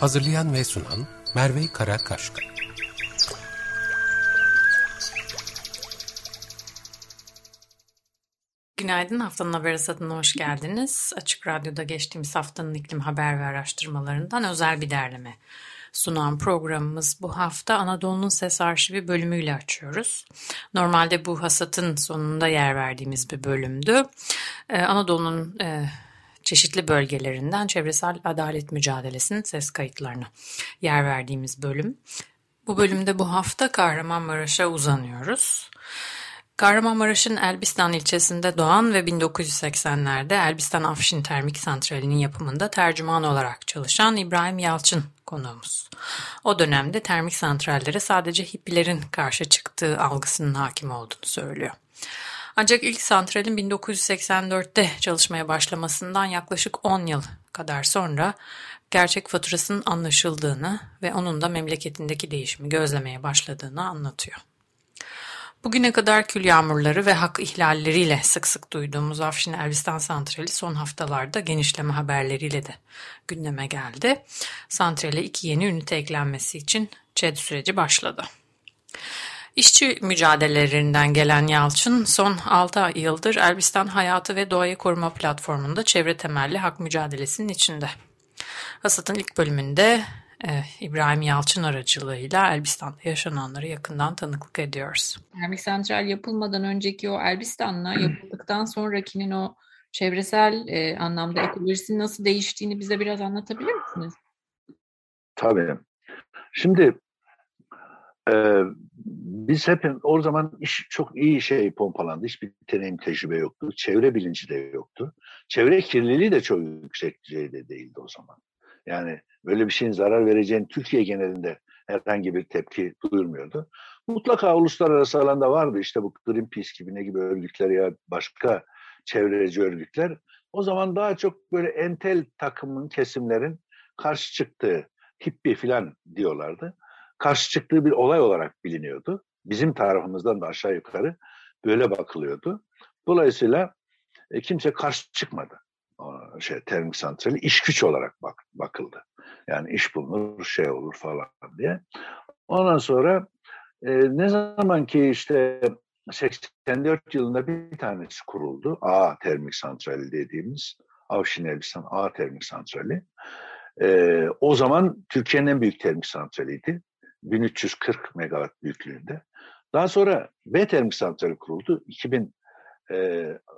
Hazırlayan ve sunan Merve Karakaşka. Günaydın, haftanın haber hasatına hoş geldiniz. Açık Radyo'da geçtiğimiz haftanın iklim haber ve araştırmalarından özel bir derleme sunan programımız bu hafta Anadolu'nun Ses Arşivi bölümüyle açıyoruz. Normalde bu hasatın sonunda yer verdiğimiz bir bölümdü. Ee, Anadolu'nun e, çeşitli bölgelerinden çevresel adalet mücadelesinin ses kayıtlarına yer verdiğimiz bölüm. Bu bölümde bu hafta Kahramanmaraş'a uzanıyoruz. Kahramanmaraş'ın Elbistan ilçesinde doğan ve 1980'lerde Elbistan Afşin Termik Santrali'nin yapımında tercüman olarak çalışan İbrahim Yalçın konuğumuz. O dönemde termik santrallere sadece hippilerin karşı çıktığı algısının hakim olduğunu söylüyor. Ancak ilk santralin 1984'te çalışmaya başlamasından yaklaşık 10 yıl kadar sonra gerçek faturasının anlaşıldığını ve onun da memleketindeki değişimi gözlemeye başladığını anlatıyor. Bugüne kadar kül yağmurları ve hak ihlalleriyle sık sık duyduğumuz Afşin Elbistan Santrali son haftalarda genişleme haberleriyle de gündeme geldi. Santrale iki yeni ünite eklenmesi için ÇED süreci başladı. İşçi mücadelelerinden gelen Yalçın son 6 yıldır Elbistan Hayatı ve Doğayı Koruma Platformu'nda çevre temelli hak mücadelesinin içinde. Hasat'ın ilk bölümünde e, İbrahim Yalçın aracılığıyla Elbistan'da yaşananları yakından tanıklık ediyoruz. Termik santral yapılmadan önceki o Elbistan'la yapıldıktan sonrakinin o çevresel e, anlamda ekolojisinin nasıl değiştiğini bize biraz anlatabilir misiniz? Tabii. Şimdi e, biz hep o zaman iş çok iyi şey pompalandı. Hiçbir deneyim tecrübe yoktu. Çevre bilinci de yoktu. Çevre kirliliği de çok yüksek düzeyde değildi o zaman. Yani böyle bir şeyin zarar vereceğini Türkiye genelinde herhangi bir tepki duyulmuyordu. Mutlaka uluslararası alanda vardı işte bu Greenpeace gibi ne gibi örgütler ya başka çevreci örgütler. O zaman daha çok böyle entel takımın, kesimlerin karşı çıktığı hippi falan diyorlardı. Karşı çıktığı bir olay olarak biliniyordu. Bizim tarafımızdan da aşağı yukarı böyle bakılıyordu. Dolayısıyla e, kimse karşı çıkmadı şey termik santrali iş güç olarak bak, bakıldı. Yani iş bulunur, şey olur falan diye. Ondan sonra e, ne zaman ki işte 84 yılında bir tanesi kuruldu. A termik santrali dediğimiz Avşin Elbistan A termik santrali. E, o zaman Türkiye'nin en büyük termik santraliydi. 1340 megawatt büyüklüğünde. Daha sonra B termik santrali kuruldu. 2000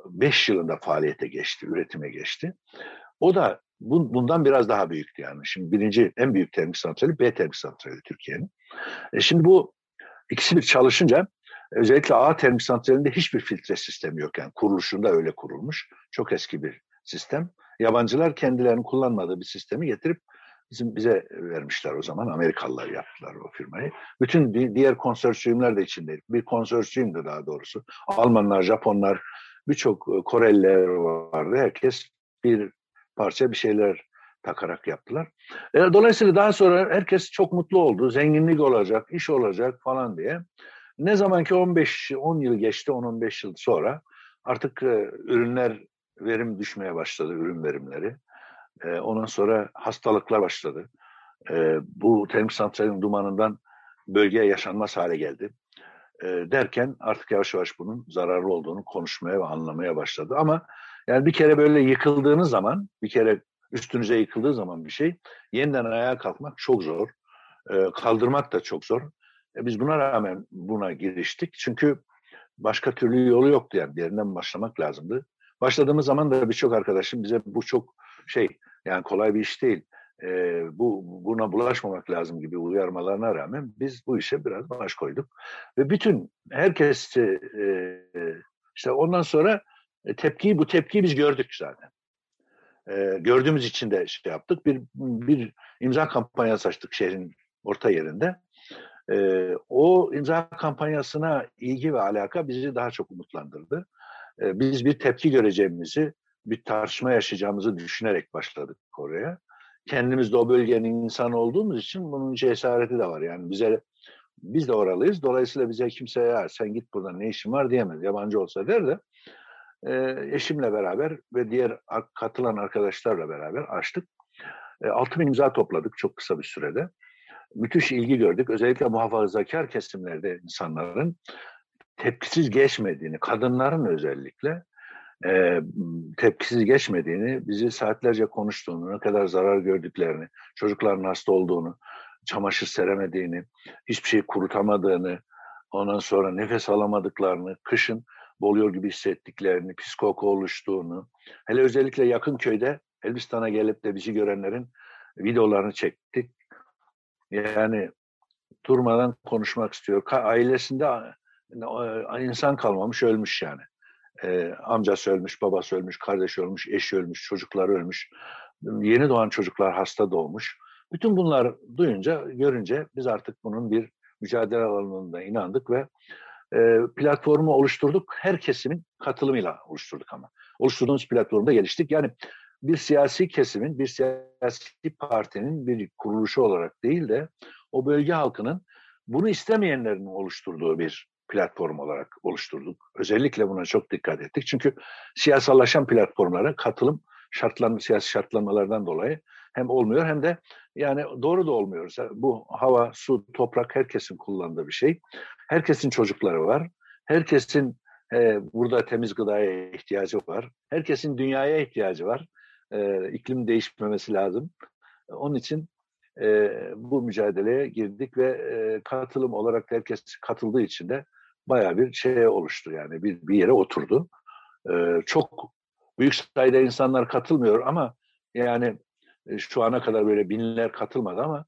5 yılında faaliyete geçti, üretime geçti. O da bundan biraz daha büyüktü yani. Şimdi birinci en büyük termik santrali B termik santrali Türkiye'nin. E şimdi bu ikisi bir çalışınca özellikle A termik santralinde hiçbir filtre sistemi yok yani kuruluşunda öyle kurulmuş. Çok eski bir sistem. Yabancılar kendilerinin kullanmadığı bir sistemi getirip bizim bize vermişler o zaman. Amerikalılar yaptılar o firmayı. Bütün diğer konsorsiyumlar da içindeydi. Bir konsorsiyumdu daha doğrusu. Almanlar, Japonlar, birçok e, Koreliler vardı. Herkes bir parça bir şeyler takarak yaptılar. E, dolayısıyla daha sonra herkes çok mutlu oldu. Zenginlik olacak, iş olacak falan diye. Ne zaman ki 15 10 yıl geçti, 10-15 yıl sonra artık e, ürünler verim düşmeye başladı, ürün verimleri. E, ondan sonra hastalıklar başladı. E, bu termik santralin dumanından bölgeye yaşanmaz hale geldi. E, derken artık yavaş yavaş bunun zararlı olduğunu konuşmaya ve anlamaya başladı. Ama yani bir kere böyle yıkıldığınız zaman, bir kere üstünüze yıkıldığı zaman bir şey, yeniden ayağa kalkmak çok zor. E, kaldırmak da çok zor. E, biz buna rağmen buna giriştik. Çünkü başka türlü yolu yoktu yani. Bir yerinden başlamak lazımdı. Başladığımız zaman da birçok arkadaşım bize bu çok şey yani kolay bir iş değil. E, bu buna bulaşmamak lazım gibi uyarmalarına rağmen biz bu işe biraz baş koyduk ve bütün herkes e, işte ondan sonra tepkiyi bu tepkiyi biz gördük zaten. e, gördüğümüz için de şey yaptık. Bir, bir imza kampanyası açtık şehrin orta yerinde. E, o imza kampanyasına ilgi ve alaka bizi daha çok umutlandırdı. E, biz bir tepki göreceğimizi, bir tartışma yaşayacağımızı düşünerek başladık oraya. Kendimiz de o bölgenin insanı olduğumuz için bunun cesareti de var. Yani bize biz de oralıyız. Dolayısıyla bize kimse ya sen git buradan ne işin var diyemez. Yabancı olsa der de e, eşimle beraber ve diğer katılan arkadaşlarla beraber açtık. E, 6 bin imza topladık çok kısa bir sürede. Müthiş ilgi gördük. Özellikle muhafazakar kesimlerde insanların tepkisiz geçmediğini, kadınların özellikle e, tepkisiz geçmediğini, bizi saatlerce konuştuğunu, ne kadar zarar gördüklerini, çocukların hasta olduğunu, çamaşır seremediğini, hiçbir şey kurutamadığını, ondan sonra nefes alamadıklarını, kışın boğuluyor gibi hissettiklerini, pis koku oluştuğunu, hele özellikle yakın köyde Elbistan'a gelip de bizi görenlerin videolarını çektik. Yani durmadan konuşmak istiyor. Ailesinde insan kalmamış, ölmüş yani. Ee, amcası ölmüş, babası ölmüş, kardeş ölmüş, eşi ölmüş, çocuklar ölmüş. Yeni doğan çocuklar hasta doğmuş. Bütün bunlar duyunca, görünce biz artık bunun bir mücadele alanında inandık ve e, platformu oluşturduk. Her kesimin katılımıyla oluşturduk ama. Oluşturduğumuz platformda geliştik. Yani bir siyasi kesimin, bir siyasi partinin bir kuruluşu olarak değil de o bölge halkının bunu istemeyenlerin oluşturduğu bir platform olarak oluşturduk. Özellikle buna çok dikkat ettik. Çünkü siyasallaşan platformlara katılım şartlanma, siyasi şartlanmalardan dolayı hem olmuyor hem de yani doğru da olmuyor. Bu hava, su, toprak herkesin kullandığı bir şey. Herkesin çocukları var. Herkesin e, burada temiz gıdaya ihtiyacı var. Herkesin dünyaya ihtiyacı var. E, iklim değişmemesi lazım. Onun için e, bu mücadeleye girdik ve e, katılım olarak herkes katıldığı için de baya bir şey oluştu yani bir, bir yere oturdu. E, çok büyük sayıda insanlar katılmıyor ama yani e, şu ana kadar böyle binler katılmadı ama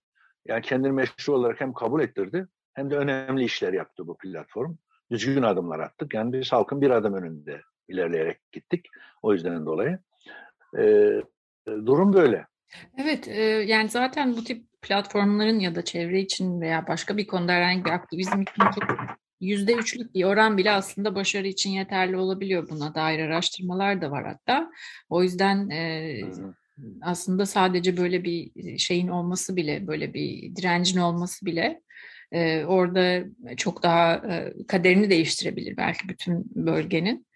yani kendini meşru olarak hem kabul ettirdi hem de önemli işler yaptı bu platform. Düzgün adımlar attık. Yani biz halkın bir adım önünde ilerleyerek gittik. O yüzden dolayı. E, durum böyle. Evet, e, yani zaten bu tip platformların ya da çevre için veya başka bir konuda herhangi bir aktivizm için çok yüzde üçlük bir oran bile aslında başarı için yeterli olabiliyor. Buna dair araştırmalar da var hatta. O yüzden e, aslında sadece böyle bir şeyin olması bile, böyle bir direncin olması bile e, orada çok daha e, kaderini değiştirebilir belki bütün bölgenin.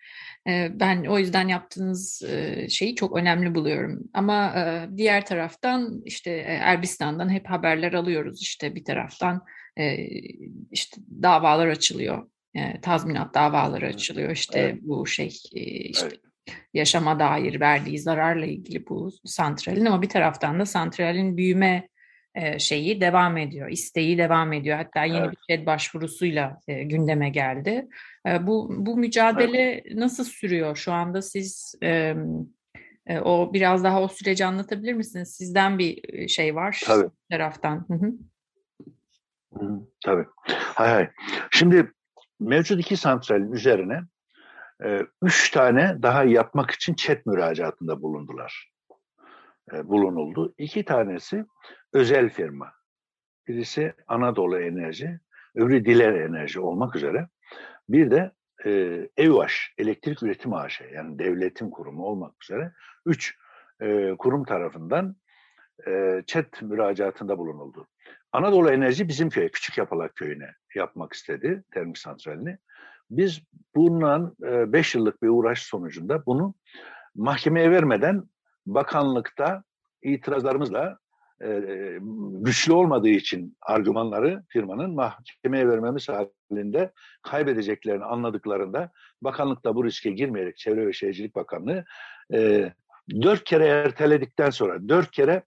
E, ben o yüzden yaptığınız e, şeyi çok önemli buluyorum. Ama e, diğer taraftan işte Erbistan'dan hep haberler alıyoruz. İşte bir taraftan e, işte davalar açılıyor. E, tazminat davaları açılıyor. İşte evet. bu şey e, işte evet yaşama dair verdiği zararla ilgili bu santralin ama bir taraftan da santralin büyüme şeyi devam ediyor, isteği devam ediyor. Hatta yeni evet. bir ÇED başvurusuyla e, gündeme geldi. E, bu bu mücadele evet. nasıl sürüyor şu anda? Siz e, o biraz daha o süreci anlatabilir misiniz? Sizden bir şey var Tabii. taraftan. Hı -hı. Tabii. Hay hay. Şimdi mevcut iki santralin üzerine e, üç tane daha yapmak için çet müracaatında bulundular. E, bulunuldu. İki tanesi özel firma. Birisi Anadolu Enerji, öbürü Diler Enerji olmak üzere. Bir de e, EVAŞ, Elektrik Üretim AŞ yani devletin kurumu olmak üzere üç e, kurum tarafından e, ÇED müracaatında bulunuldu. Anadolu Enerji bizim köye, Küçük Yapalak köyüne yapmak istedi termik santralini. Biz bundan 5 e, yıllık bir uğraş sonucunda bunu mahkemeye vermeden bakanlıkta itirazlarımızla e, güçlü olmadığı için argümanları firmanın mahkemeye vermemiz halinde kaybedeceklerini anladıklarında bakanlıkta bu riske girmeyerek Çevre ve Şehircilik Bakanlığı e, dört kere erteledikten sonra dört kere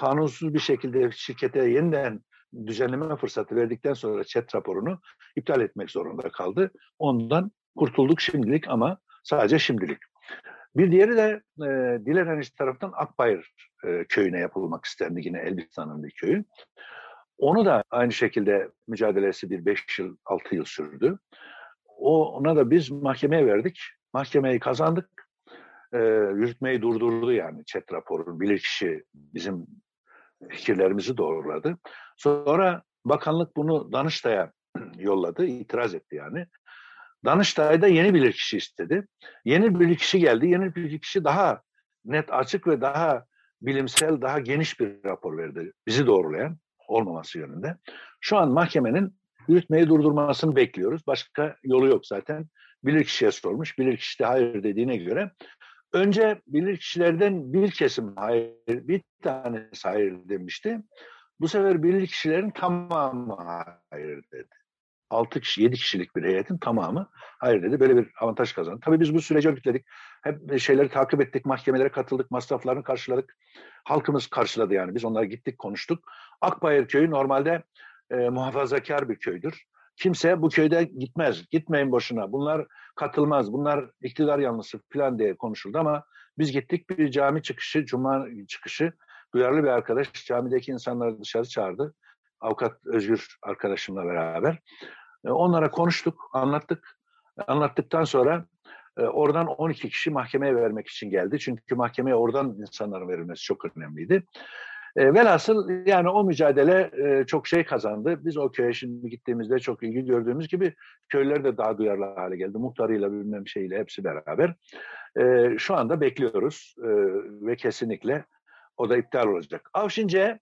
kanunsuz bir şekilde şirkete yeniden düzenleme fırsatı verdikten sonra chat raporunu iptal etmek zorunda kaldı. Ondan kurtulduk şimdilik ama sadece şimdilik. Bir diğeri de e, Diler Enişte tarafından Akbayır e, köyüne yapılmak istendi yine Elbistan'ın bir köyü. Onu da aynı şekilde mücadelesi bir 5 yıl, 6 yıl sürdü. Ona da biz mahkemeye verdik. Mahkemeyi kazandık. e, yürütmeyi durdurdu yani chat raporu. Bilirkişi bizim fikirlerimizi doğruladı. Sonra bakanlık bunu Danıştay'a yolladı, itiraz etti yani. Danıştay da yeni bilirkişi istedi. Yeni bilirkişi geldi. Yeni bilirkişi daha net, açık ve daha bilimsel, daha geniş bir rapor verdi. Bizi doğrulayan olmaması yönünde. Şu an mahkemenin yürütmeyi durdurmasını bekliyoruz. Başka yolu yok zaten. Bilirkişiye sormuş. Bilirkişi de hayır dediğine göre önce bilirkişilerden bir kesim hayır, bir tanesi hayır demişti. Bu sefer bilirkişilerin tamamı hayır dedi. 6 kişi, 7 kişilik bir heyetin tamamı hayır dedi. Böyle bir avantaj kazandı. Tabii biz bu süreci örgütledik. Hep şeyleri takip ettik, mahkemelere katıldık, masraflarını karşıladık. Halkımız karşıladı yani. Biz onlara gittik, konuştuk. Akbayır köyü normalde e, muhafazakar bir köydür. Kimse bu köyde gitmez. Gitmeyin boşuna. Bunlar katılmaz. Bunlar iktidar yanlısı falan diye konuşuldu ama biz gittik bir cami çıkışı, cuma çıkışı duyarlı bir arkadaş camideki insanları dışarı çağırdı. Avukat Özgür arkadaşımla beraber. E, onlara konuştuk, anlattık. Anlattıktan sonra e, oradan 12 kişi mahkemeye vermek için geldi. Çünkü mahkemeye oradan insanların verilmesi çok önemliydi. E, velhasıl yani o mücadele e, çok şey kazandı. Biz o köye şimdi gittiğimizde çok ilgi gördüğümüz gibi köyler de daha duyarlı hale geldi. Muhtarıyla bilmem şeyle hepsi beraber. E, şu anda bekliyoruz e, ve kesinlikle o da iptal olacak. Avşince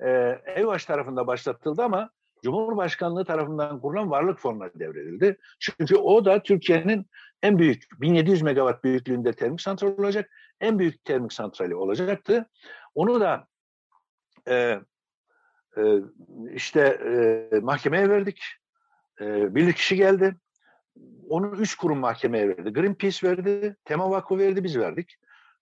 e, EVAŞ tarafında başlatıldı ama Cumhurbaşkanlığı tarafından kurulan varlık fonuna devredildi. Çünkü o da Türkiye'nin en büyük 1700 megawatt büyüklüğünde termik santral olacak. En büyük termik santrali olacaktı. Onu da e, e, işte e, mahkemeye verdik. E, bir kişi geldi. Onu üç kurum mahkemeye verdi. Greenpeace verdi, Tema Vakfı verdi, biz verdik.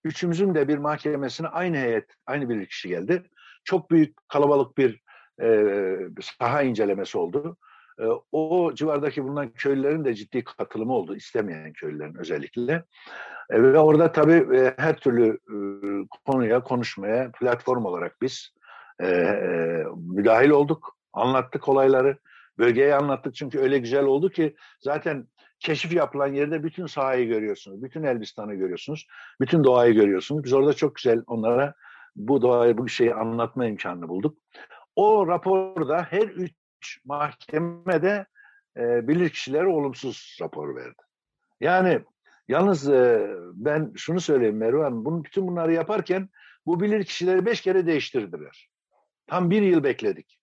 Üçümüzün de bir mahkemesine aynı heyet, aynı bir kişi geldi. Çok büyük, kalabalık bir e, saha incelemesi oldu. E, o civardaki bulunan köylülerin de ciddi katılımı oldu, istemeyen köylülerin özellikle. E, ve orada tabii e, her türlü e, konuya, konuşmaya platform olarak biz e, e, müdahil olduk, anlattık olayları. Bölgeyi anlattık çünkü öyle güzel oldu ki zaten keşif yapılan yerde bütün sahayı görüyorsunuz, bütün Elbistan'ı görüyorsunuz, bütün doğayı görüyorsunuz. Biz orada çok güzel onlara bu doğayı, bu şeyi anlatma imkanını bulduk. O raporda her üç mahkemede e, bilirkişilere olumsuz rapor verdi. Yani yalnız e, ben şunu söyleyeyim Mervan, bunu, bütün bunları yaparken bu bilirkişileri beş kere değiştirdiler. Tam bir yıl bekledik.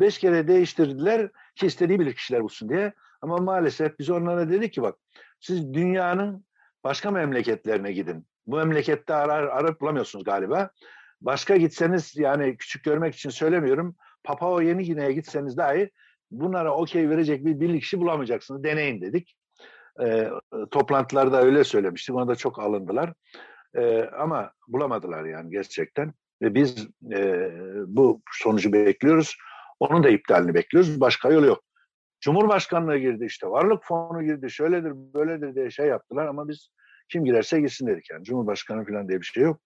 Beş kere değiştirdiler ki istediği bilirkişiler bulsun diye. Ama maalesef biz onlara dedik ki bak siz dünyanın başka memleketlerine gidin. Bu memlekette arar, arayıp bulamıyorsunuz galiba. Başka gitseniz yani küçük görmek için söylemiyorum. Papua Yeni Gine'ye gitseniz dahi bunlara okey verecek bir birlik kişi bulamayacaksınız. Deneyin dedik. E, toplantılarda öyle söylemiştik. Ona da çok alındılar. E, ama bulamadılar yani gerçekten. Ve biz e, bu sonucu bekliyoruz. Onun da iptalini bekliyoruz. Başka yolu yok. Cumhurbaşkanlığı girdi işte. Varlık fonu girdi. Şöyledir böyledir diye şey yaptılar ama biz kim girerse girsin dedik yani. Cumhurbaşkanı falan diye bir şey yok.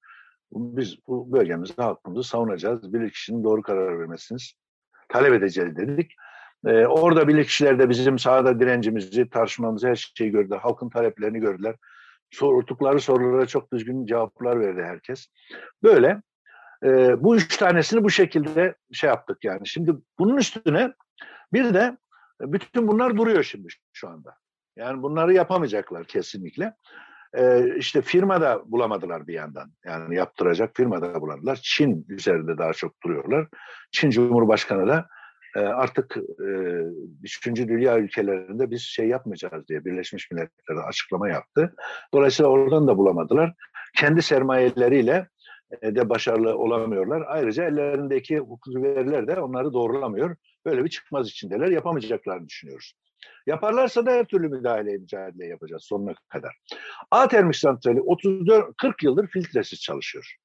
Biz bu bölgemizde halkımızı savunacağız. Bir kişinin doğru karar vermesini talep edeceğiz dedik. Ee, orada bilirkişiler de bizim sahada direncimizi, tartışmamızı, her şeyi gördüler. Halkın taleplerini gördüler. Sordukları sorulara çok düzgün cevaplar verdi herkes. Böyle e, bu üç tanesini bu şekilde şey yaptık yani. Şimdi bunun üstüne bir de bütün bunlar duruyor şimdi şu anda. Yani bunları yapamayacaklar kesinlikle. Ee, işte firma da bulamadılar bir yandan. Yani yaptıracak firma da bulamadılar. Çin üzerinde daha çok duruyorlar. Çin Cumhurbaşkanı da e, artık e, üçüncü dünya ülkelerinde biz şey yapmayacağız diye Birleşmiş Milletler'de açıklama yaptı. Dolayısıyla oradan da bulamadılar. Kendi sermayeleriyle de başarılı olamıyorlar. Ayrıca ellerindeki hukuki veriler de onları doğrulamıyor. Böyle bir çıkmaz içindeler. Yapamayacaklarını düşünüyoruz. Yaparlarsa da her türlü müdahale mücadele yapacağız sonuna kadar. A termik santrali 34 40 yıldır filtresiz çalışıyor.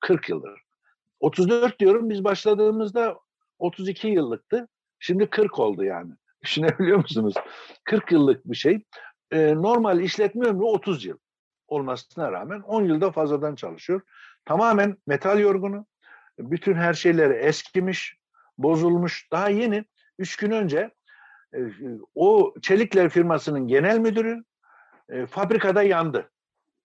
40 yıldır. 34 diyorum biz başladığımızda 32 yıllıktı. Şimdi 40 oldu yani. Düşünebiliyor musunuz? 40 yıllık bir şey. Ee, normal işletme ömrü 30 yıl olmasına rağmen 10 yılda fazladan çalışıyor. Tamamen metal yorgunu. Bütün her şeyleri eskimiş, bozulmuş. Daha yeni 3 gün önce e, o Çelikler firmasının genel müdürü e, fabrikada yandı.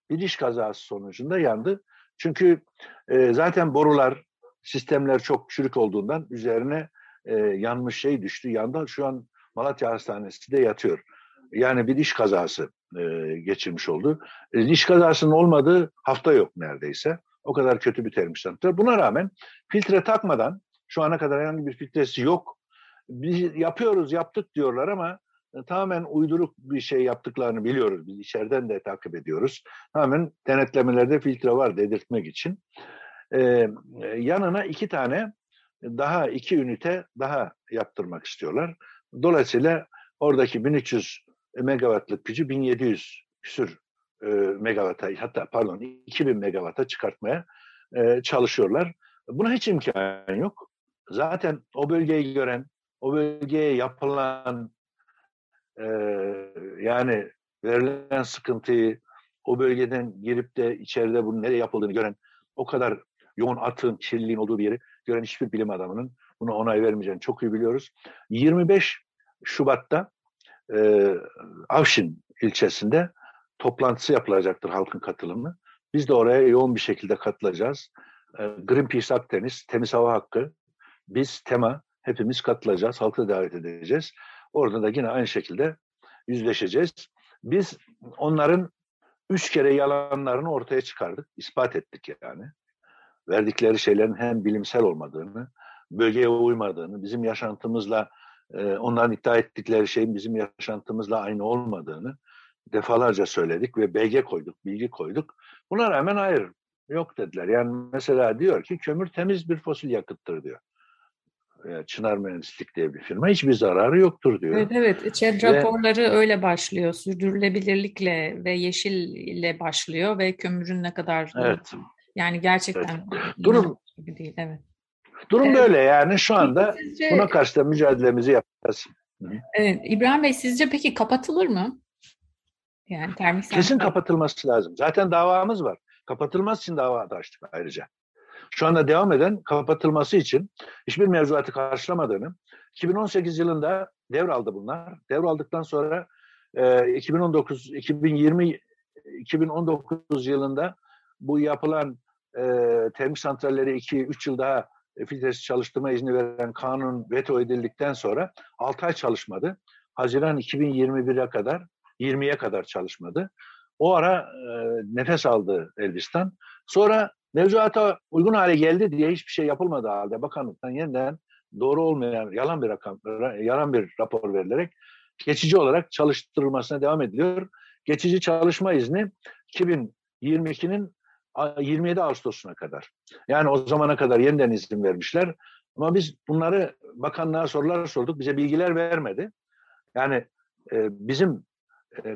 bir iş kazası sonucunda yandı. Çünkü e, zaten borular, sistemler çok çürük olduğundan üzerine yanmış şey düştü. Yandı. Şu an Malatya Hastanesi de yatıyor. Yani bir iş kazası geçirmiş oldu. İş kazasının olmadığı hafta yok neredeyse. O kadar kötü bir termostat. Buna rağmen filtre takmadan şu ana kadar herhangi bir filtresi yok. Biz yapıyoruz, yaptık diyorlar ama e, tamamen uyduruk bir şey yaptıklarını biliyoruz. Biz içeriden de takip ediyoruz. Tamamen denetlemelerde filtre var dedirtmek için. Ee, yanına iki tane daha iki ünite daha yaptırmak istiyorlar. Dolayısıyla oradaki 1300 megawattlık gücü 1700 küsür e, megawata hatta pardon 2000 megawata çıkartmaya e, çalışıyorlar. Buna hiç imkan yok. Zaten o bölgeyi gören, o bölgeye yapılan e, yani verilen sıkıntıyı o bölgeden girip de içeride bunun nereye yapıldığını gören o kadar yoğun atın, kirliliğin olduğu bir yeri gören hiçbir bilim adamının buna onay vermeyeceğini çok iyi biliyoruz. 25 Şubat'ta e, Avşin ilçesinde toplantısı yapılacaktır halkın katılımı. Biz de oraya yoğun bir şekilde katılacağız. E, Greenpeace Akdeniz, Temiz Hava Hakkı, biz tema hepimiz katılacağız, halkı davet edeceğiz. Orada da yine aynı şekilde yüzleşeceğiz. Biz onların üç kere yalanlarını ortaya çıkardık, ispat ettik yani. Verdikleri şeylerin hem bilimsel olmadığını, bölgeye uymadığını, bizim yaşantımızla, e, onların iddia ettikleri şeyin bizim yaşantımızla aynı olmadığını defalarca söyledik ve belge koyduk, bilgi koyduk. Buna rağmen hayır, yok dediler. Yani mesela diyor ki kömür temiz bir fosil yakıttır diyor. Çınar Mühendislik diye bir firma hiçbir zararı yoktur diyor. Evet evet ÇED raporları öyle başlıyor. Sürdürülebilirlikle ve yeşille başlıyor ve kömürün ne kadar evet. yani gerçekten evet. durum gibi değil evet. Durum evet. böyle yani şu anda sizce, buna karşı da mücadelemizi yapacağız. Evet İbrahim Bey sizce peki kapatılır mı? Yani termik Kesin kapatılması lazım. Zaten davamız var. Kapatılması için dava da açtık ayrıca şu anda devam eden kapatılması için hiçbir mevzuatı karşılamadığını 2018 yılında devraldı bunlar. Devraldıktan sonra e, 2019 2020 2019 yılında bu yapılan e, termik santralleri 2-3 yıl daha filtresiz çalıştırma izni veren kanun veto edildikten sonra 6 ay çalışmadı. Haziran 2021'e kadar 20'ye kadar çalışmadı. O ara e, nefes aldı Elbistan. Sonra mevzuata uygun hale geldi diye hiçbir şey yapılmadı halde bakanlıktan yeniden doğru olmayan yalan bir rakam, yalan bir rapor verilerek geçici olarak çalıştırılmasına devam ediliyor. Geçici çalışma izni 2022'nin 27 Ağustos'una kadar. Yani o zamana kadar yeniden izin vermişler. Ama biz bunları bakanlığa sorular sorduk. Bize bilgiler vermedi. Yani e, bizim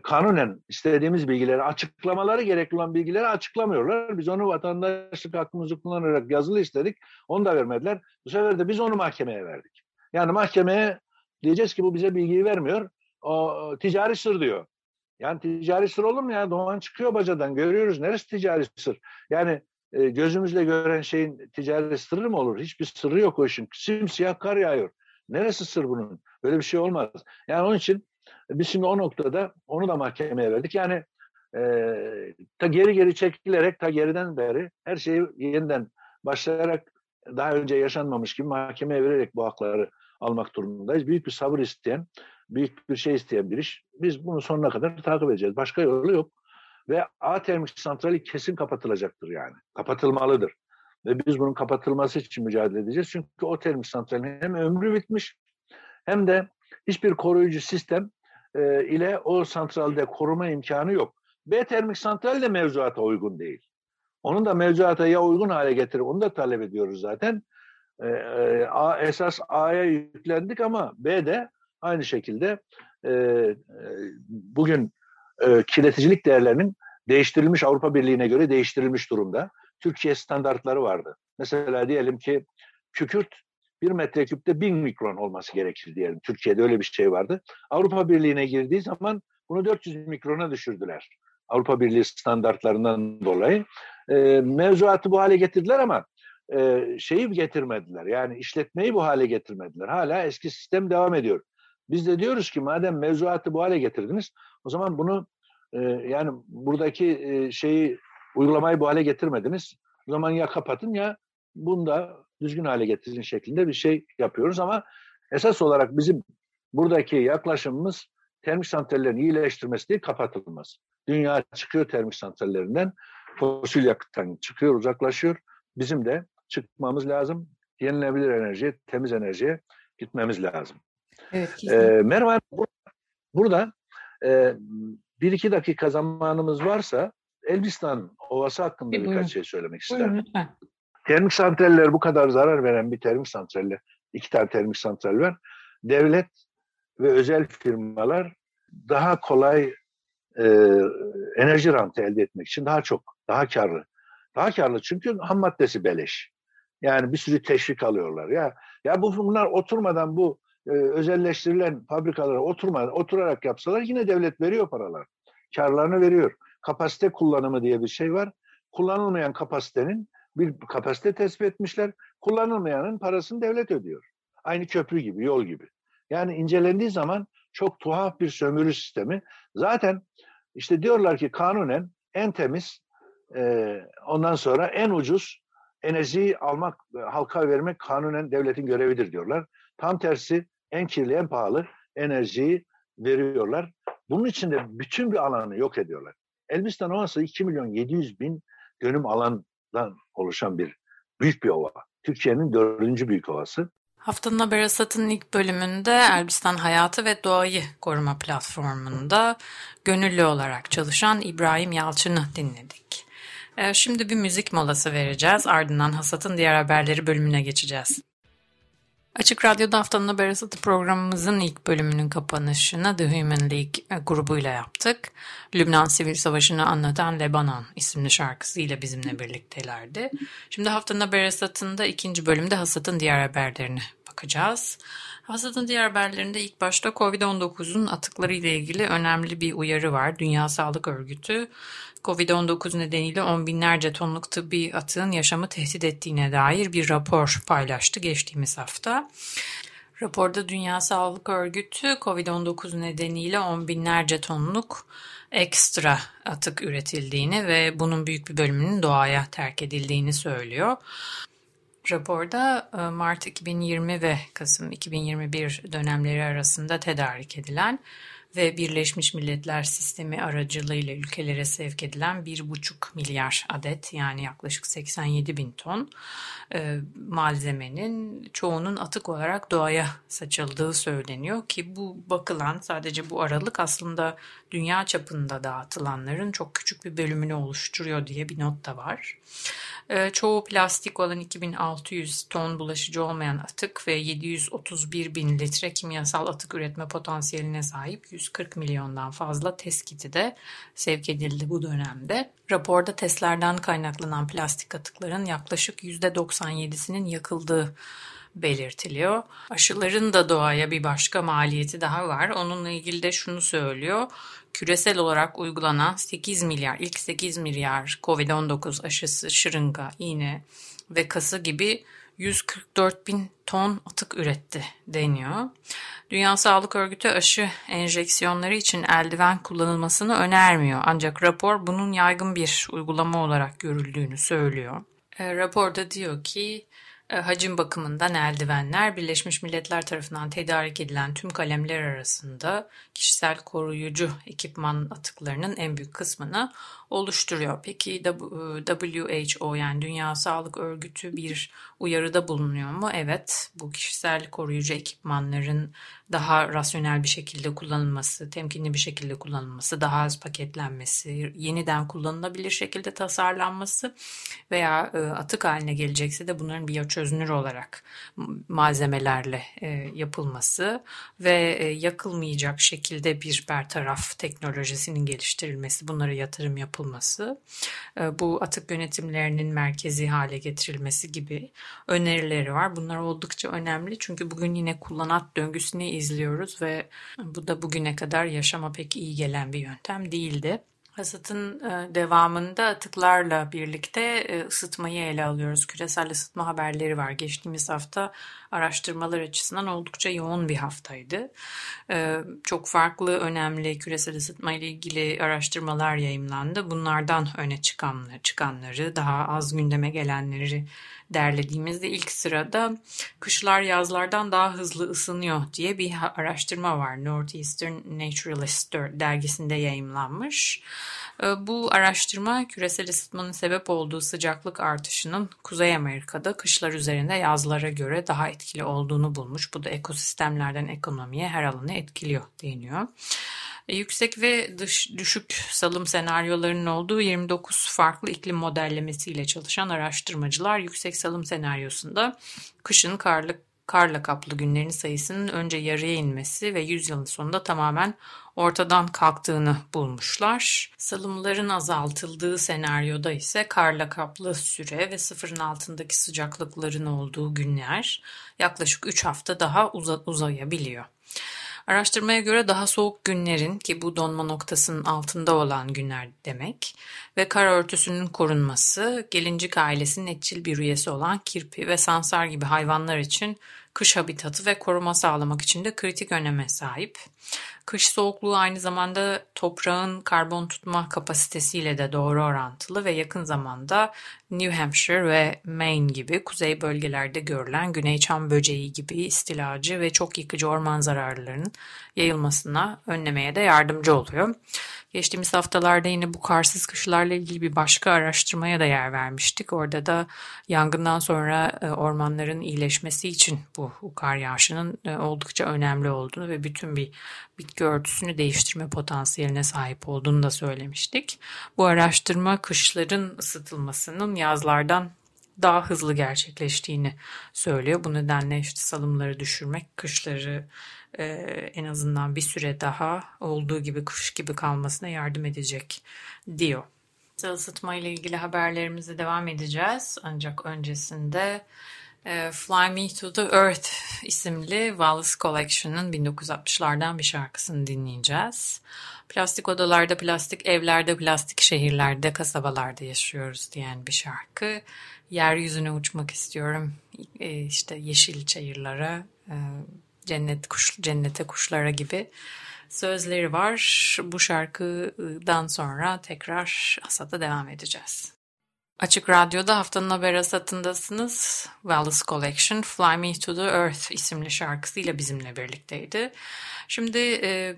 kanunen istediğimiz bilgileri, açıklamaları gerekli olan bilgileri açıklamıyorlar. Biz onu vatandaşlık hakkımızı kullanarak yazılı istedik. Onu da vermediler. Bu sefer de biz onu mahkemeye verdik. Yani mahkemeye diyeceğiz ki bu bize bilgiyi vermiyor. O ticari sır diyor. Yani ticari sır olur mu ya? Doğan çıkıyor bacadan. Görüyoruz. Neresi ticari sır? Yani e, gözümüzle gören şeyin ticari sırrı mı olur? Hiçbir sırrı yok o işin. Simsiyah kar yağıyor. Neresi sır bunun? Böyle bir şey olmaz. Yani onun için biz şimdi o noktada onu da mahkemeye verdik. Yani e, ta geri geri çekilerek ta geriden beri her şeyi yeniden başlayarak daha önce yaşanmamış gibi mahkemeye vererek bu hakları almak durumundayız. Büyük bir sabır isteyen, büyük bir şey isteyen bir iş. Biz bunu sonuna kadar takip edeceğiz. Başka yolu yok. Ve A termik santrali kesin kapatılacaktır yani. Kapatılmalıdır. Ve biz bunun kapatılması için mücadele edeceğiz. Çünkü o termik santralin hem ömrü bitmiş hem de hiçbir koruyucu sistem e, ile o santralde koruma imkanı yok. B termik santral de mevzuata uygun değil. Onun da mevzuata ya uygun hale getirip onu da talep ediyoruz zaten. E, e, A, esas A'ya yüklendik ama B de aynı şekilde e, e, bugün e, kirleticilik değerlerinin değiştirilmiş Avrupa Birliği'ne göre değiştirilmiş durumda. Türkiye standartları vardı. Mesela diyelim ki kükürt bir metreküpte bin mikron olması gerekir diyelim. Türkiye'de öyle bir şey vardı. Avrupa Birliği'ne girdiği zaman bunu 400 mikrona düşürdüler. Avrupa Birliği standartlarından dolayı. E, mevzuatı bu hale getirdiler ama e, şeyi getirmediler. Yani işletmeyi bu hale getirmediler. Hala eski sistem devam ediyor. Biz de diyoruz ki madem mevzuatı bu hale getirdiniz o zaman bunu e, yani buradaki e, şeyi uygulamayı bu hale getirmediniz. O zaman ya kapatın ya bunu da düzgün hale getirin şeklinde bir şey yapıyoruz ama esas olarak bizim buradaki yaklaşımımız termik santrallerin iyileştirmesi değil kapatılması. Dünya çıkıyor termik santrallerinden, fosil yakıttan çıkıyor, uzaklaşıyor. Bizim de çıkmamız lazım. Yenilenebilir enerjiye, temiz enerjiye gitmemiz lazım. Evet, ee, Merve burada e, bir iki dakika zamanımız varsa Elbistan Ovası hakkında bir birkaç şey söylemek isterim. Buyurun lütfen. Termik santraller bu kadar zarar veren bir termik santralle, iki tane termik santral var. Devlet ve özel firmalar daha kolay e, enerji rantı elde etmek için daha çok, daha karlı. Daha karlı çünkü ham maddesi beleş. Yani bir sürü teşvik alıyorlar. Ya ya bu bunlar oturmadan bu e, özelleştirilen fabrikalara oturmadan oturarak yapsalar yine devlet veriyor paralar. Karlarını veriyor. Kapasite kullanımı diye bir şey var. Kullanılmayan kapasitenin bir kapasite tespit etmişler. Kullanılmayanın parasını devlet ödüyor. Aynı köprü gibi, yol gibi. Yani incelendiği zaman çok tuhaf bir sömürü sistemi. Zaten işte diyorlar ki kanunen en temiz, e, ondan sonra en ucuz enerjiyi almak, halka vermek kanunen devletin görevidir diyorlar. Tam tersi en kirli, en pahalı enerjiyi veriyorlar. Bunun için de bütün bir alanı yok ediyorlar. Elbistan Ovası 2 milyon 700 bin dönüm alandan oluşan bir büyük bir ova. Türkiye'nin dördüncü büyük ovası. Haftanın Haber Asat'ın ilk bölümünde Elbistan Hayatı ve Doğayı Koruma Platformu'nda gönüllü olarak çalışan İbrahim Yalçın'ı dinledik. Ee, şimdi bir müzik molası vereceğiz. Ardından Hasat'ın diğer haberleri bölümüne geçeceğiz. Açık Radyo'da haftanın haber asatı programımızın ilk bölümünün kapanışını The Human League e, grubuyla yaptık. Lübnan Sivil Savaşı'nı anlatan Lebanon isimli şarkısıyla bizimle birliktelerdi. Şimdi haftanın haber asatında ikinci bölümde Hasat'ın diğer haberlerine bakacağız. Hasat'ın diğer haberlerinde ilk başta Covid-19'un atıkları ile ilgili önemli bir uyarı var. Dünya Sağlık Örgütü Covid-19 nedeniyle on binlerce tonluk tıbbi atığın yaşamı tehdit ettiğine dair bir rapor paylaştı geçtiğimiz hafta. Raporda Dünya Sağlık Örgütü Covid-19 nedeniyle on binlerce tonluk ekstra atık üretildiğini ve bunun büyük bir bölümünün doğaya terk edildiğini söylüyor. Raporda e, Mart 2020 ve Kasım 2021 dönemleri arasında tedarik edilen ve Birleşmiş Milletler Sistemi aracılığıyla ülkelere sevk edilen 1,5 milyar adet yani yaklaşık 87 bin ton e, malzemenin çoğunun atık olarak doğaya saçıldığı söyleniyor ki bu bakılan sadece bu aralık aslında dünya çapında dağıtılanların çok küçük bir bölümünü oluşturuyor diye bir not da var. Ee, çoğu plastik olan 2600 ton bulaşıcı olmayan atık ve 731 bin litre kimyasal atık üretme potansiyeline sahip 140 milyondan fazla test de sevk edildi bu dönemde. Raporda testlerden kaynaklanan plastik atıkların yaklaşık %97'sinin yakıldığı belirtiliyor. Aşıların da doğaya bir başka maliyeti daha var. Onunla ilgili de şunu söylüyor küresel olarak uygulanan 8 milyar, ilk 8 milyar COVID-19 aşısı, şırınga, iğne ve kası gibi 144 bin ton atık üretti deniyor. Dünya Sağlık Örgütü aşı enjeksiyonları için eldiven kullanılmasını önermiyor. Ancak rapor bunun yaygın bir uygulama olarak görüldüğünü söylüyor. E, raporda diyor ki e, hacim bakımından eldivenler Birleşmiş Milletler tarafından tedarik edilen tüm kalemler arasında kişisel koruyucu ekipman atıklarının en büyük kısmını oluşturuyor. Peki WHO yani Dünya Sağlık Örgütü bir uyarıda bulunuyor mu? Evet, bu kişisel koruyucu ekipmanların daha rasyonel bir şekilde kullanılması, temkinli bir şekilde kullanılması, daha az paketlenmesi, yeniden kullanılabilir şekilde tasarlanması veya e, atık haline gelecekse de bunların biyoçözünür olarak malzemelerle e, yapılması ve e, yakılmayacak şekilde bir bertaraf teknolojisinin geliştirilmesi, bunlara yatırım yapılması, bu atık yönetimlerinin merkezi hale getirilmesi gibi önerileri var. Bunlar oldukça önemli çünkü bugün yine kullanat döngüsünü izliyoruz ve bu da bugüne kadar yaşama pek iyi gelen bir yöntem değildi. Hasatın e, devamında atıklarla birlikte e, ısıtmayı ele alıyoruz. Küresel ısıtma haberleri var. Geçtiğimiz hafta araştırmalar açısından oldukça yoğun bir haftaydı. E, çok farklı önemli küresel ısıtma ile ilgili araştırmalar yayımlandı. Bunlardan öne çıkanları, çıkanları, daha az gündeme gelenleri derlediğimizde ilk sırada kışlar yazlardan daha hızlı ısınıyor diye bir araştırma var. Northeastern Naturalist dergisinde yayımlanmış. Ee, bu araştırma küresel ısıtmanın sebep olduğu sıcaklık artışının Kuzey Amerika'da kışlar üzerinde yazlara göre daha etkili olduğunu bulmuş. Bu da ekosistemlerden ekonomiye her alanı etkiliyor deniyor. E, yüksek ve dış, düşük salım senaryolarının olduğu 29 farklı iklim modellemesiyle çalışan araştırmacılar yüksek salım senaryosunda kışın karlı karla kaplı günlerin sayısının önce yarıya inmesi ve yüzyılın sonunda tamamen ortadan kalktığını bulmuşlar. Salımların azaltıldığı senaryoda ise karla kaplı süre ve sıfırın altındaki sıcaklıkların olduğu günler yaklaşık 3 hafta daha uzayabiliyor. Araştırmaya göre daha soğuk günlerin ki bu donma noktasının altında olan günler demek ve kar örtüsünün korunması gelincik ailesinin etçil bir üyesi olan kirpi ve sansar gibi hayvanlar için kış habitatı ve koruma sağlamak için de kritik öneme sahip. Kış soğukluğu aynı zamanda toprağın karbon tutma kapasitesiyle de doğru orantılı ve yakın zamanda New Hampshire ve Maine gibi kuzey bölgelerde görülen güney çam böceği gibi istilacı ve çok yıkıcı orman zararlarının yayılmasına önlemeye de yardımcı oluyor. Geçtiğimiz haftalarda yine bu karsız kışlarla ilgili bir başka araştırmaya da yer vermiştik. Orada da yangından sonra e, ormanların iyileşmesi için bu kar yağışının e, oldukça önemli olduğunu ve bütün bir bitki örtüsünü değiştirme potansiyeline sahip olduğunu da söylemiştik. Bu araştırma kışların ısıtılmasının yazlardan daha hızlı gerçekleştiğini söylüyor. Bu nedenle işte salımları düşürmek, kışları e, en azından bir süre daha olduğu gibi kış gibi kalmasına yardım edecek diyor. Isıtma ile ilgili haberlerimize devam edeceğiz. Ancak öncesinde e, Fly Me to the Earth isimli Wallace Collection'ın 1960'lardan bir şarkısını dinleyeceğiz. Plastik odalarda, plastik evlerde, plastik şehirlerde, kasabalarda yaşıyoruz diyen bir şarkı. Yeryüzüne uçmak istiyorum. E, işte yeşil çayırlara, e, cennet kuş, cennete kuşlara gibi sözleri var. Bu şarkıdan sonra tekrar Asat'a devam edeceğiz. Açık Radyo'da haftanın haber asatındasınız. Wallace Collection Fly Me to the Earth isimli şarkısıyla bizimle birlikteydi. Şimdi e,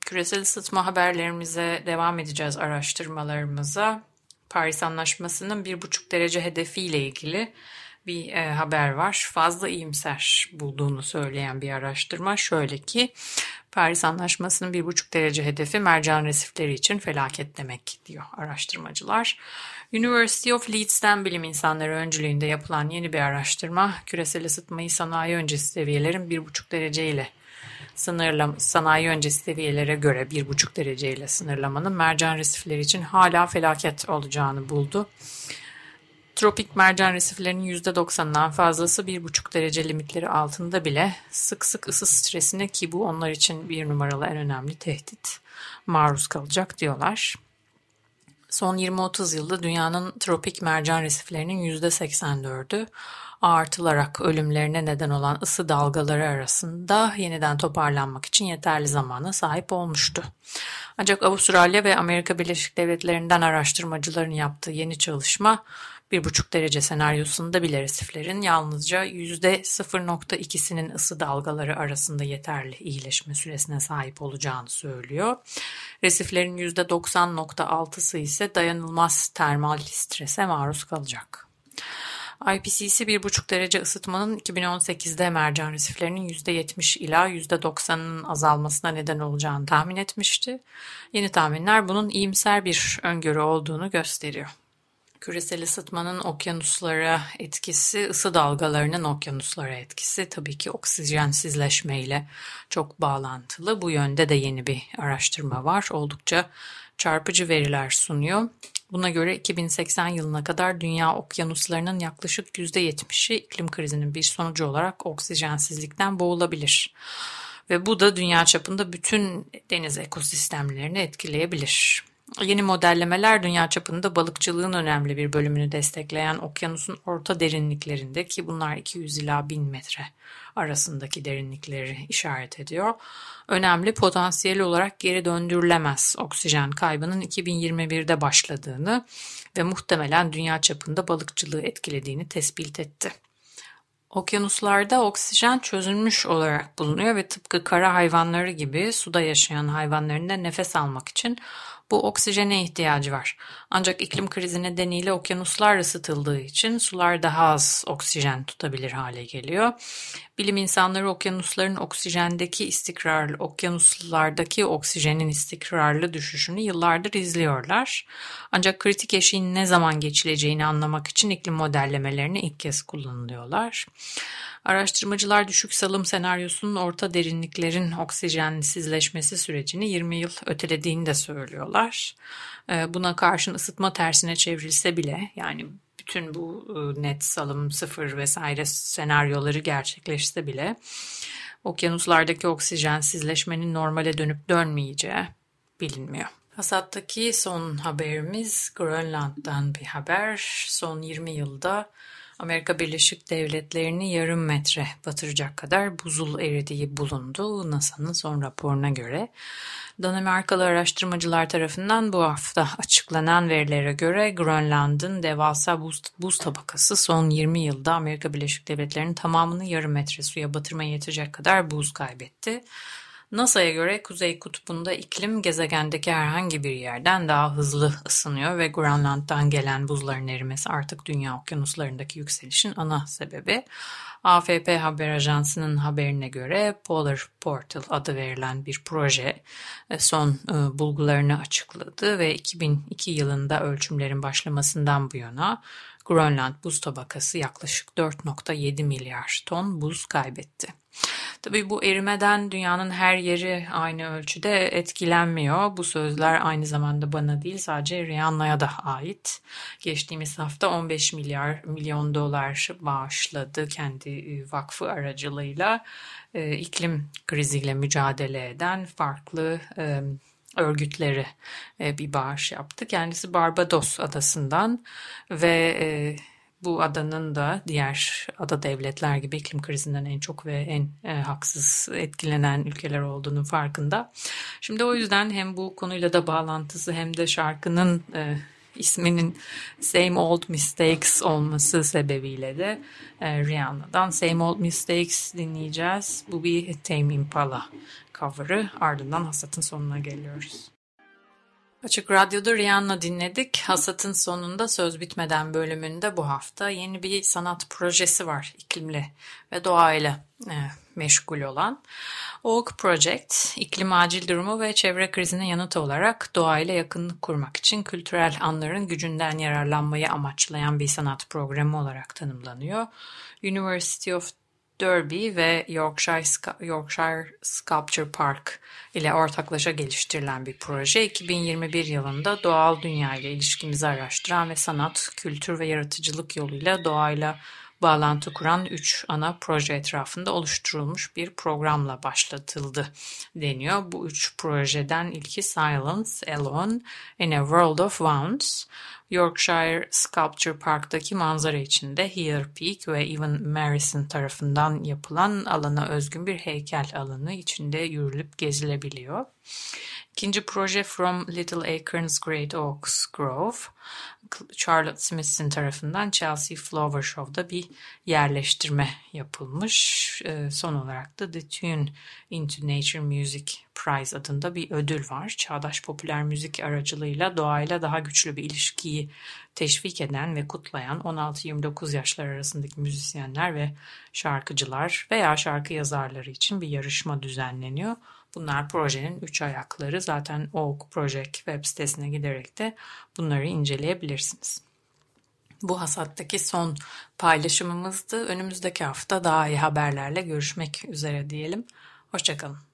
küresel ısıtma haberlerimize devam edeceğiz araştırmalarımıza. Paris Anlaşması'nın bir buçuk derece hedefiyle ilgili bir e, haber var. Fazla iyimser bulduğunu söyleyen bir araştırma şöyle ki Paris Anlaşması'nın bir buçuk derece hedefi mercan resifleri için felaket demek diyor araştırmacılar. University of Leeds'ten bilim insanları öncülüğünde yapılan yeni bir araştırma küresel ısıtmayı sanayi öncesi seviyelerin bir buçuk derece ile sınırlam sanayi öncesi seviyelere göre bir buçuk derece ile sınırlamanın mercan resifleri için hala felaket olacağını buldu. Tropik mercan resiflerinin %90'ından fazlası 1,5 derece limitleri altında bile sık sık ısı stresine ki bu onlar için bir numaralı en önemli tehdit maruz kalacak diyorlar. Son 20-30 yılda dünyanın tropik mercan resiflerinin %84'ü artılarak ölümlerine neden olan ısı dalgaları arasında yeniden toparlanmak için yeterli zamana sahip olmuştu. Ancak Avustralya ve Amerika Birleşik Devletleri'nden araştırmacıların yaptığı yeni çalışma bir buçuk derece senaryosunda bile resiflerin yalnızca yüzde 0.2'sinin ısı dalgaları arasında yeterli iyileşme süresine sahip olacağını söylüyor. Resiflerin yüzde 90.6'sı ise dayanılmaz termal strese maruz kalacak. IPCC 1,5 derece ısıtmanın 2018'de mercan resiflerinin %70 ila %90'ın azalmasına neden olacağını tahmin etmişti. Yeni tahminler bunun iyimser bir öngörü olduğunu gösteriyor. Küresel ısıtmanın okyanuslara etkisi, ısı dalgalarının okyanuslara etkisi tabii ki oksijensizleşmeyle çok bağlantılı. Bu yönde de yeni bir araştırma var. Oldukça çarpıcı veriler sunuyor. Buna göre 2080 yılına kadar dünya okyanuslarının yaklaşık %70'i iklim krizinin bir sonucu olarak oksijensizlikten boğulabilir. Ve bu da dünya çapında bütün deniz ekosistemlerini etkileyebilir. Yeni modellemeler dünya çapında balıkçılığın önemli bir bölümünü destekleyen okyanusun orta derinliklerinde ki bunlar 200 ila 1000 metre arasındaki derinlikleri işaret ediyor. Önemli potansiyel olarak geri döndürülemez oksijen kaybının 2021'de başladığını ve muhtemelen dünya çapında balıkçılığı etkilediğini tespit etti. Okyanuslarda oksijen çözülmüş olarak bulunuyor ve tıpkı kara hayvanları gibi suda yaşayan hayvanların da nefes almak için bu oksijene ihtiyacı var. Ancak iklim krizi nedeniyle okyanuslar ısıtıldığı için sular daha az oksijen tutabilir hale geliyor. Bilim insanları okyanusların oksijendeki istikrarlı, okyanuslardaki oksijenin istikrarlı düşüşünü yıllardır izliyorlar. Ancak kritik eşiğin ne zaman geçileceğini anlamak için iklim modellemelerini ilk kez kullanılıyorlar. Araştırmacılar düşük salım senaryosunun orta derinliklerin oksijensizleşmesi sürecini 20 yıl ötelediğini de söylüyorlar. Ee, buna karşın ısıtma tersine çevrilse bile yani bütün bu e, net salım sıfır vesaire senaryoları gerçekleşse bile okyanuslardaki oksijensizleşmenin normale dönüp dönmeyeceği bilinmiyor. Hasattaki son haberimiz Grönland'dan bir haber. Son 20 yılda Amerika Birleşik Devletleri'ni yarım metre batıracak kadar buzul eridiği bulundu NASA'nın son raporuna göre. Danimarkalı araştırmacılar tarafından bu hafta açıklanan verilere göre Grönland'ın devasa buz, buz tabakası son 20 yılda Amerika Birleşik Devletleri'nin tamamını yarım metre suya batırmaya yetecek kadar buz kaybetti. NASA'ya göre Kuzey Kutbu'nda iklim gezegendeki herhangi bir yerden daha hızlı ısınıyor ve Grönland'dan gelen buzların erimesi artık dünya okyanuslarındaki yükselişin ana sebebi. AFP Haber Ajansı'nın haberine göre Polar Portal adı verilen bir proje e, son e, bulgularını açıkladı ve 2002 yılında ölçümlerin başlamasından bu yana Grönland buz tabakası yaklaşık 4.7 milyar ton buz kaybetti. Tabii bu erimeden dünyanın her yeri aynı ölçüde etkilenmiyor. Bu sözler aynı zamanda bana değil sadece Rihanna'ya da ait. Geçtiğimiz hafta 15 milyar milyon dolar bağışladı kendi e, vakfı aracılığıyla e, iklim kriziyle mücadele eden farklı e, örgütleri bir bağış yaptı. Kendisi Barbados adasından ve bu adanın da diğer ada devletler gibi iklim krizinden en çok ve en e, haksız etkilenen ülkeler olduğunun farkında. Şimdi o yüzden hem bu konuyla da bağlantısı hem de şarkının e, isminin Same Old Mistakes olması sebebiyle de e, Rihanna'dan Same Old Mistakes dinleyeceğiz. Bu bir Tame Impala cover'ı. Ardından hasatın sonuna geliyoruz. Açık Radyo'da Rihanna dinledik. Hasat'ın sonunda söz bitmeden bölümünde bu hafta yeni bir sanat projesi var iklimle ve doğayla e, meşgul olan. Oak Project, iklim acil durumu ve çevre krizine yanıt olarak doğayla yakınlık kurmak için kültürel anların gücünden yararlanmayı amaçlayan bir sanat programı olarak tanımlanıyor. University of Derby ve Yorkshire, Yorkshire Sculpture Park ile ortaklaşa geliştirilen bir proje 2021 yılında doğal dünya ile ilişkimizi araştıran ve sanat, kültür ve yaratıcılık yoluyla doğayla bağlantı kuran üç ana proje etrafında oluşturulmuş bir programla başlatıldı deniyor. Bu üç projeden ilki Silence Alone in a World of Wounds. Yorkshire Sculpture Park'taki manzara içinde Here Peak ve Evan Marison tarafından yapılan alana özgün bir heykel alanı içinde yürülüp gezilebiliyor. İkinci proje From Little Acorns Great Oaks Grove, Charlotte Smithson tarafından Chelsea Flower Show'da bir yerleştirme yapılmış. Ee, son olarak da The Tune into Nature Music Prize adında bir ödül var. Çağdaş popüler müzik aracılığıyla doğayla daha güçlü bir ilişkiyi teşvik eden ve kutlayan 16-29 yaşlar arasındaki müzisyenler ve şarkıcılar veya şarkı yazarları için bir yarışma düzenleniyor. Bunlar projenin üç ayakları. Zaten Oak Project web sitesine giderek de bunları inceleyebilirsiniz. Bu hasattaki son paylaşımımızdı. Önümüzdeki hafta daha iyi haberlerle görüşmek üzere diyelim. Hoşçakalın.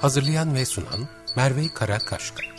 Hazırlayan ve sunan Merve Karakaşka.